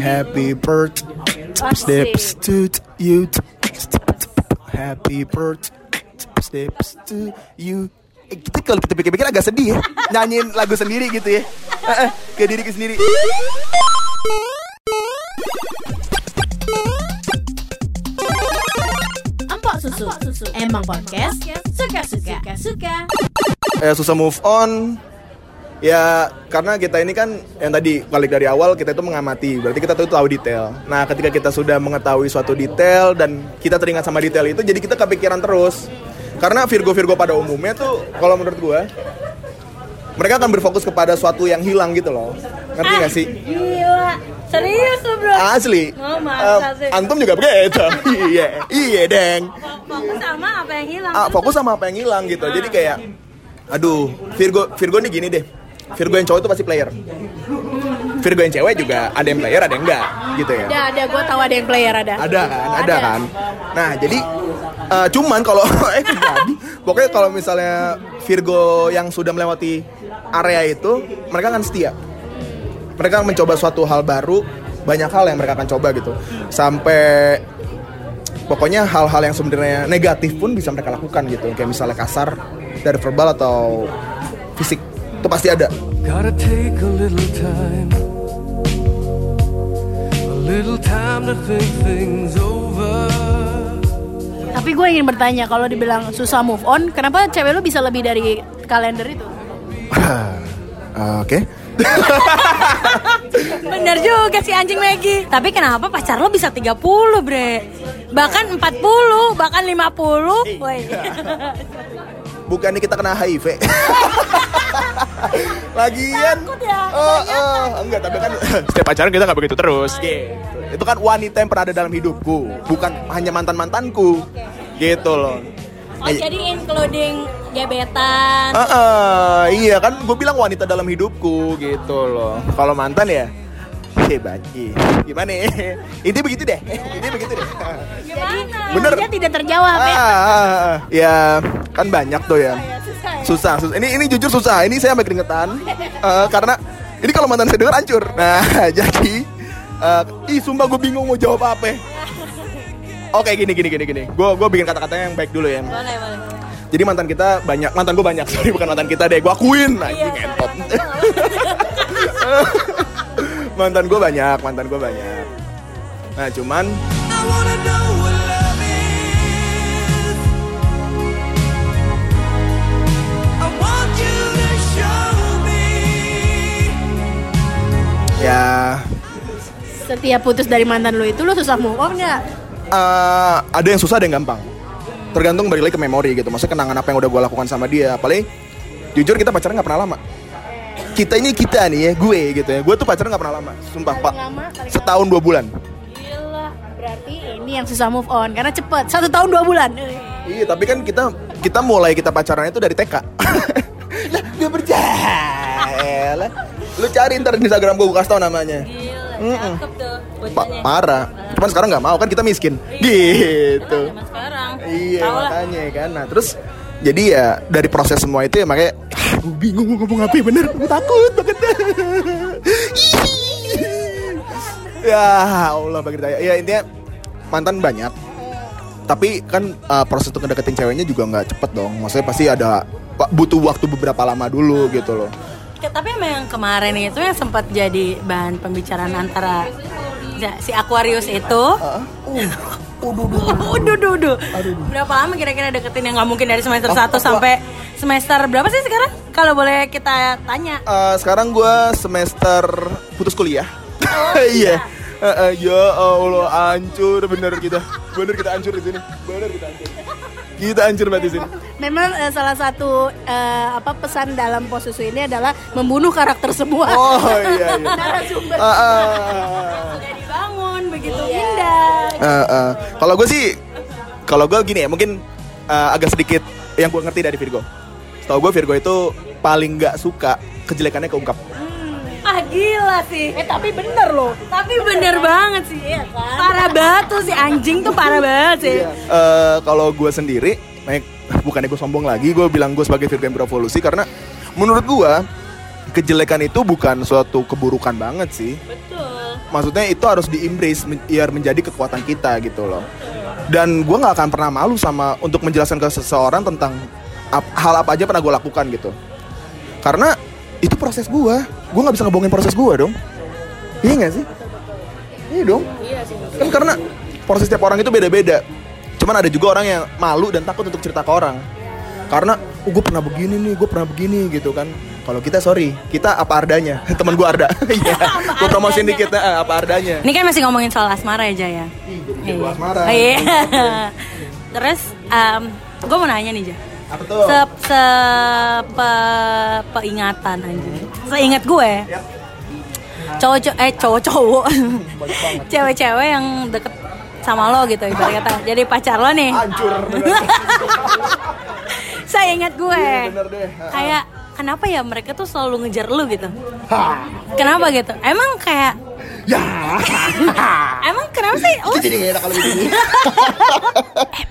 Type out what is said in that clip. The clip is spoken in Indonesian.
Happy birthday to you. Happy birthday to you. Eh, kita kalau kita pikir-pikir agak sedih ya nyanyiin lagu sendiri gitu ya ke diri ke sendiri Empok susu. Emang podcast suka-suka. Suka. eh, susah move on ya karena kita ini kan yang tadi balik dari awal kita itu mengamati berarti kita tuh tahu detail nah ketika kita sudah mengetahui suatu detail dan kita teringat sama detail itu jadi kita kepikiran terus karena Virgo Virgo pada umumnya tuh kalau menurut gua mereka akan berfokus kepada suatu yang hilang gitu loh ngerti gak sih Gila. Serius lu bro. asli Oh, masa Eh, sih. antum juga begitu iya iya deng Fokus sama apa yang hilang. ah, fokus sama apa yang hilang gitu. Jadi kayak aduh, Virgo Virgo nih gini deh. Virgo yang cowok itu pasti player. Virgo yang cewek juga ada yang player, ada yang enggak gitu ya. Ada, ada. Gue tahu ada yang player ada. Ada kan, ada kan. Nah, jadi eh, cuman kalau eh jadi pokoknya kalau misalnya Virgo yang sudah melewati area itu, mereka akan setia. Mereka akan mencoba suatu hal baru, banyak hal yang mereka akan coba gitu. Sampai pokoknya hal-hal yang sebenarnya negatif pun bisa mereka lakukan gitu. Kayak misalnya kasar dari verbal atau fisik. Itu pasti ada. Gotta take a little time, a little time to think things over. Tapi gue ingin bertanya, kalau dibilang susah move on, kenapa cewek lu bisa lebih dari kalender itu? Oke. Bener juga si anjing Maggie. Tapi kenapa pacar lo bisa 30 bre? Bahkan 40, bahkan 50. Woi. Bukannya kita kena HIV. Lagian. Ya, Oh, oh, enggak, tapi kan setiap pacaran kita nggak begitu terus. Gitu. Itu kan wanita yang pernah ada dalam hidupku, bukan hanya mantan-mantanku. Gitu loh. Oh jadi including gebetan. Eh, eh, iya kan gue bilang wanita dalam hidupku gitu loh. Kalau mantan ya hebat. Ih, Gimana ya? Ini begitu deh. Ini begitu deh. Gimana? Bener. Dia tidak terjawab Ah, ya. ah, ah. ya kan banyak tuh ya. Susah ya. Susah. Ini ini jujur susah. Ini saya sampai keringetan Eh, karena ini kalau mantan saya dengar hancur. Nah, jadi eh, ih sumpah gue bingung mau jawab apa. Oke, gini gini gini gini. Gue gue bikin kata-kata yang baik dulu ya. Boleh, boleh. Jadi mantan kita banyak, mantan gue banyak. Sorry bukan mantan kita deh. Gue akuin. Nah, Iya, ini ngentot. mantan gue banyak, mantan gue banyak. Nah, cuman I wanna know Setiap putus dari mantan lu itu lu susah move on nggak? eh, ada yang susah ada yang gampang. Tergantung balik lagi ke memori gitu. Maksudnya kenangan apa yang udah gue lakukan sama dia. Paling jujur kita pacaran nggak pernah lama. Kita ini kita nih ya gue gitu ya. Gue tuh pacaran nggak pernah lama sumpah pak. Paling lama, paling setahun dua bulan. Gila, berarti ini yang susah move on. Karena cepet satu tahun dua bulan. iya tapi kan kita kita mulai kita pacaran itu dari TK lah dia percaya. Lah lu cari ntar di Instagram gue gue kasih tau namanya. Gila, Mm-mm. cakep tuh Pa- parah cuman sekarang nggak mau kan kita miskin gitu Zaman sekarang. Iya lah. makanya kan. Nah terus jadi ya dari proses semua itu ya makanya ah, gue bingung mau ngomong apa ya, bener. Gue takut banget. ya Allah bagi saya. Ya intinya mantan banyak. Tapi kan uh, proses untuk ngedeketin ceweknya juga nggak cepet dong. Maksudnya pasti ada butuh waktu beberapa lama dulu gitu loh. Tapi yang kemarin itu yang sempat jadi bahan pembicaraan antara si Aquarius itu. Uh, Uduh, duh, duh. Berapa lama kira-kira deketin yang nggak mungkin dari semester Oh, 1 oh, sampai semester berapa sih sekarang? Kalau boleh kita tanya. Uh, sekarang gue semester putus kuliah. Iya. Eh, eh, ya Allah hancur bener kita. Bener kita hancur di sini. Bener kita hancur. Kita hancur banget di sini. Memang eh, salah satu eh, apa pesan dalam posisi ini adalah membunuh karakter semua. Oh iya iya. Narasumber. Ah, ah. Sudah dibangun begitu Iya. indah. Eh, eh. Kalau gue sih, kalau gue gini ya mungkin eh, agak sedikit yang gue ngerti dari Virgo. Tahu gue Virgo itu paling nggak suka kejelekannya keungkap. Ah gila sih. Eh tapi bener loh. Tapi bener banget sih. Iya kan? Parah banget tuh si anjing tuh parah banget sih. Eh, kalau gue sendiri, naik bukannya gue sombong lagi, gue bilang gue sebagai Virgo yang berevolusi karena menurut gue kejelekan itu bukan suatu keburukan banget sih. Betul. maksudnya itu harus di-embrace men- biar menjadi kekuatan kita gitu loh dan gue nggak akan pernah malu sama untuk menjelaskan ke seseorang tentang ap- hal apa aja pernah gue lakukan gitu karena itu proses gue gue nggak bisa ngebohongin proses gue dong. Iya nggak sih? Iya dong. Kan karena proses setiap orang itu beda-beda. Cuman ada juga orang yang malu dan takut untuk cerita ke orang. Karena oh, gue pernah begini nih gue pernah begini gitu kan. Kalau kita sorry kita apa ardanya? Teman gue Arda. Iya. Gue promosiin dikit eh, apa ardanya? Ini kan masih ngomongin soal asmara ya Jaya. jadi gua asmara. Iya. Terus gue mau nanya nih Jaya. Apa tuh Se, se pe- peingatan anjing. Seingat gue. Cowok eh cowok cowok. Cewek-cewek yang deket sama lo gitu ibarat kata. Jadi pacar lo nih. hancur Saya ingat gue. Iya, bener deh. Kayak kenapa ya mereka tuh selalu ngejar lu gitu? Kenapa gitu? Emang kayak ya emang kenapa sih? Lu jadi gak enak kalau begini